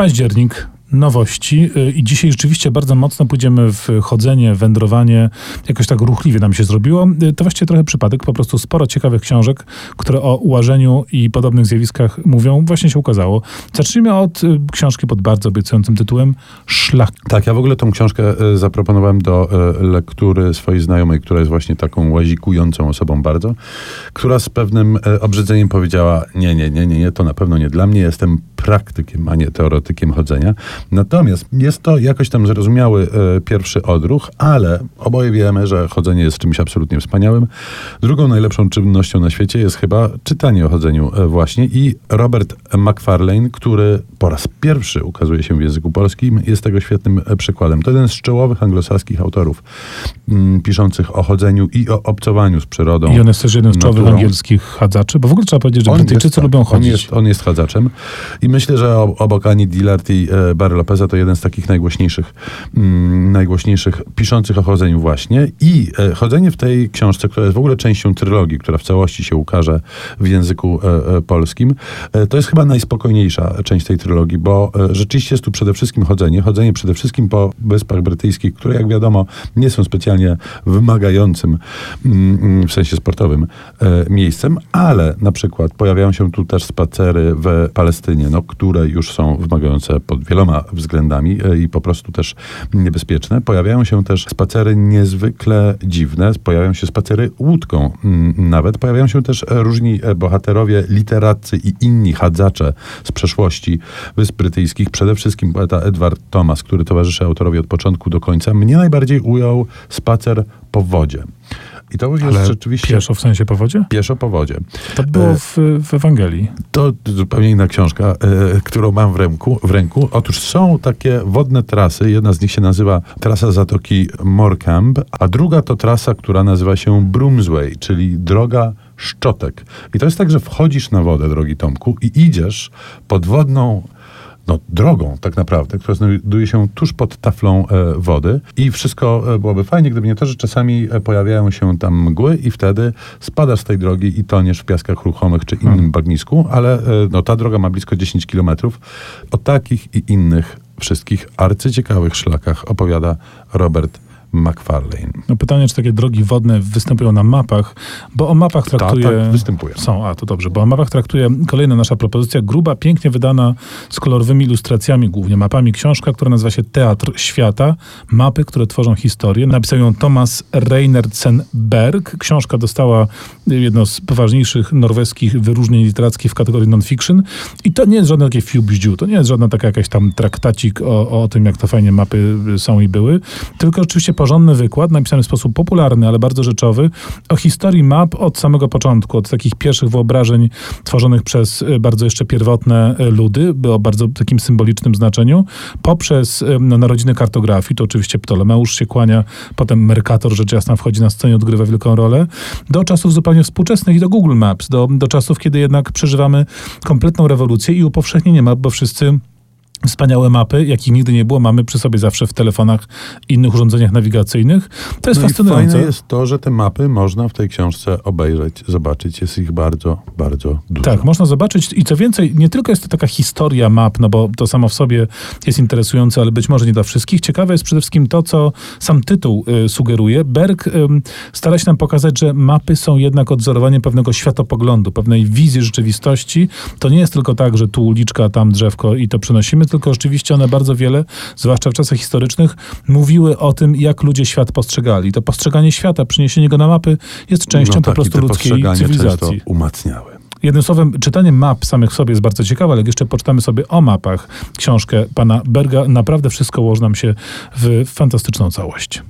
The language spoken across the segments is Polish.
Październik, nowości y, i dzisiaj rzeczywiście bardzo mocno pójdziemy w chodzenie, wędrowanie, jakoś tak ruchliwie nam się zrobiło. Y, To właściwie trochę przypadek, po prostu sporo ciekawych książek, które o ułażeniu i podobnych zjawiskach mówią, właśnie się ukazało. Zacznijmy od y, książki pod bardzo obiecującym tytułem Szlak. Tak, ja w ogóle tą książkę zaproponowałem do lektury swojej znajomej, która jest właśnie taką łazikującą osobą bardzo, która z pewnym obrzydzeniem powiedziała, nie, nie, nie, nie, nie, to na pewno nie dla mnie, jestem praktykiem, a nie teoretykiem chodzenia. Natomiast jest to jakoś tam zrozumiały e, pierwszy odruch, ale oboje wiemy, że chodzenie jest czymś absolutnie wspaniałym. Drugą najlepszą czynnością na świecie jest chyba czytanie o chodzeniu e, właśnie i Robert McFarlane, który po raz pierwszy ukazuje się w języku polskim, jest tego świetnym e, przykładem. To jeden z czołowych anglosaskich autorów mm, piszących o chodzeniu i o obcowaniu z przyrodą. I on jest też jednym z czołowych angielskich chadzaczy, bo w ogóle trzeba powiedzieć, że On Brytyjczycy tak, lubią On chodzić. jest, on jest chadzaczem i myślę, że ob- obok Ani Dillard i e, Barry Lopeza to jeden z takich najgłośniejszych, mm, najgłośniejszych piszących o chodzeniu właśnie. I e, chodzenie w tej książce, która jest w ogóle częścią trylogii, która w całości się ukaże w języku e, e, polskim, e, to jest chyba najspokojniejsza część tej trylogii, bo e, rzeczywiście jest tu przede wszystkim chodzenie. Chodzenie przede wszystkim po Wyspach Brytyjskich, które jak wiadomo nie są specjalnie wymagającym mm, w sensie sportowym e, miejscem, ale na przykład pojawiają się tu też spacery w Palestynie, no, które już są wymagające pod wieloma względami e, i po prostu też niebezpieczne. Pojawiają się też spacery niezwykle dziwne, pojawiają się spacery łódką mm, nawet, pojawiają się też różni e, bohaterowie, literacy i inni chadzacze z przeszłości Wysp Brytyjskich, przede wszystkim poeta Edward Thomas, który towarzyszy autorowi od początku do końca. Mnie najbardziej ujął spacer po wodzie. I to już jest Ale rzeczywiście pieszo w sensie po wodzie? pieszo po wodzie. To było E, w, w Ewangelii. To zupełnie inna książka, e, którą mam w ręku, w ręku. Otóż są takie wodne trasy. Jedna z nich się nazywa trasa Zatoki Morecambe, a druga to trasa, która nazywa się Broomsway, czyli droga szczotek. I to jest tak, że wchodzisz na wodę, drogi Tomku, i idziesz podwodną no, drogą tak naprawdę, która znajduje się tuż pod taflą e, wody i wszystko e, byłoby fajnie, gdyby nie to, że czasami e, pojawiają się tam mgły i wtedy spadasz z tej drogi i toniesz w piaskach ruchomych czy innym bagnisku, ale no, ta droga ma blisko 10 kilometrów. O takich i innych wszystkich arcyciekawych szlakach opowiada Robert McFarlane. No pytanie, czy takie drogi wodne występują na mapach, bo o mapach traktuje... Tak, tak, występują. Są, a to dobrze, bo o mapach traktuje kolejna nasza propozycja, gruba, pięknie wydana z kolorowymi ilustracjami, głównie mapami, książka, która nazywa się Teatr Świata, mapy, które tworzą historię. Napisał ją Thomas Reinertsen-Berg. Książka dostała jedno z poważniejszych norweskich wyróżnień literackich w kategorii non-fiction i to nie jest żadne takie fiubździu, to nie jest żadna taka jakaś tam traktacik o, o tym, jak to fajnie mapy są i były, tylko oczywiście porządny wykład, napisany w sposób popularny, ale bardzo rzeczowy, o historii map od samego początku, od takich pierwszych wyobrażeń tworzonych przez y, bardzo jeszcze pierwotne y, ludy, o bardzo takim symbolicznym znaczeniu, poprzez y, no, narodziny kartografii, to oczywiście Ptolemeusz się kłania, potem Mercator, rzecz jasna, wchodzi na scenę, odgrywa wielką rolę, do czasów zupełnie współczesnych i do Google Maps, do, do czasów, kiedy jednak przeżywamy kompletną rewolucję i upowszechnienie map, bo wszyscy Wspaniałe mapy, jakich nigdy nie było, mamy przy sobie zawsze w telefonach i innych urządzeniach nawigacyjnych. To jest No fascynujące. fajne jest to, że te mapy można w tej książce obejrzeć, zobaczyć. Jest ich bardzo, bardzo dużo. Tak, można zobaczyć i co więcej, nie tylko jest to taka historia map, no bo to samo w sobie jest interesujące, ale być może nie dla wszystkich. Ciekawe jest przede wszystkim to, co sam tytuł y, sugeruje. Berg y, stara się nam pokazać, że mapy są jednak odzorowaniem pewnego światopoglądu, pewnej wizji rzeczywistości. To nie jest tylko tak, że tu uliczka, tam drzewko i to przenosimy, tylko rzeczywiście one bardzo wiele, zwłaszcza w czasach historycznych, mówiły o tym, jak ludzie świat postrzegali. To postrzeganie świata, przyniesienie go na mapy jest częścią no po tak, i prostu ludzkiej cywilizacji. umacniały. Jednym słowem, czytanie map samych w sobie jest bardzo ciekawe, ale jak jeszcze poczytamy sobie o mapach książkę pana Berga, naprawdę wszystko ułoży nam się w fantastyczną całość.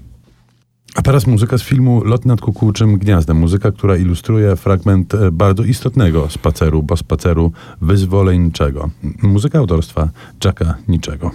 A teraz muzyka z filmu Lot nad kukułczym gniazdem. Muzyka, która ilustruje fragment e, bardzo istotnego spaceru, bo spaceru wyzwoleńczego. Muzyka autorstwa Jacka Niczego.